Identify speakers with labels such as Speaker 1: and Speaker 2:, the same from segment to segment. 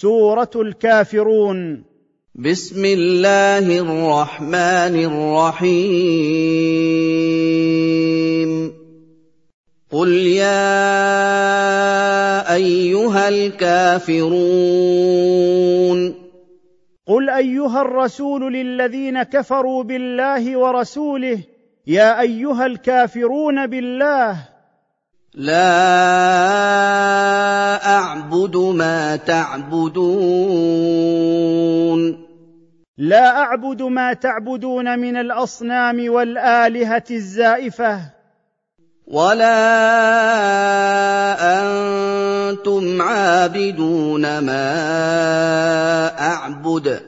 Speaker 1: سورة الكافرون.
Speaker 2: بسم الله الرحمن الرحيم. قل يا أيها الكافرون.
Speaker 1: قل أيها الرسول للذين كفروا بالله ورسوله يا أيها الكافرون بالله.
Speaker 2: لا أعبد ما تعبدون.
Speaker 1: لا أعبد ما تعبدون من الأصنام والآلهة الزائفة.
Speaker 2: ولا أنتم عابدون ما أعبد.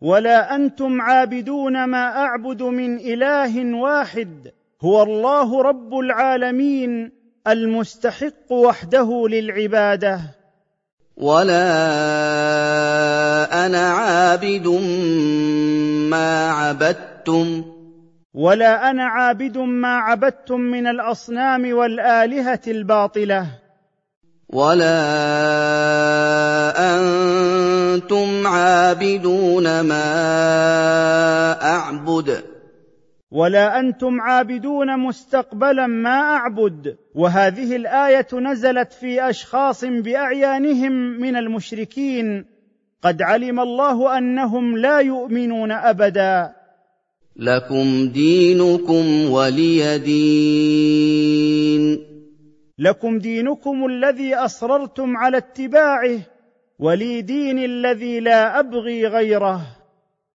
Speaker 1: ولا أنتم عابدون ما أعبد من إله واحد. هو الله رب العالمين المستحق وحده للعبادة.
Speaker 2: ولا أنا عابد ما عبدتم
Speaker 1: ولا أنا عابد ما عبدتم من الاصنام والالهه الباطله.
Speaker 2: ولا أنتم عابدون ما اعبد
Speaker 1: ولا أنتم عابدون مستقبلا ما أعبد. وهذه الآية نزلت في أشخاص بأعيانهم من المشركين. قد علم الله أنهم لا يؤمنون أبدا.
Speaker 2: لكم دينكم ولي دين.
Speaker 1: لكم دينكم الذي أصررتم على اتباعه. ولي دين الذي لا أبغي غيره.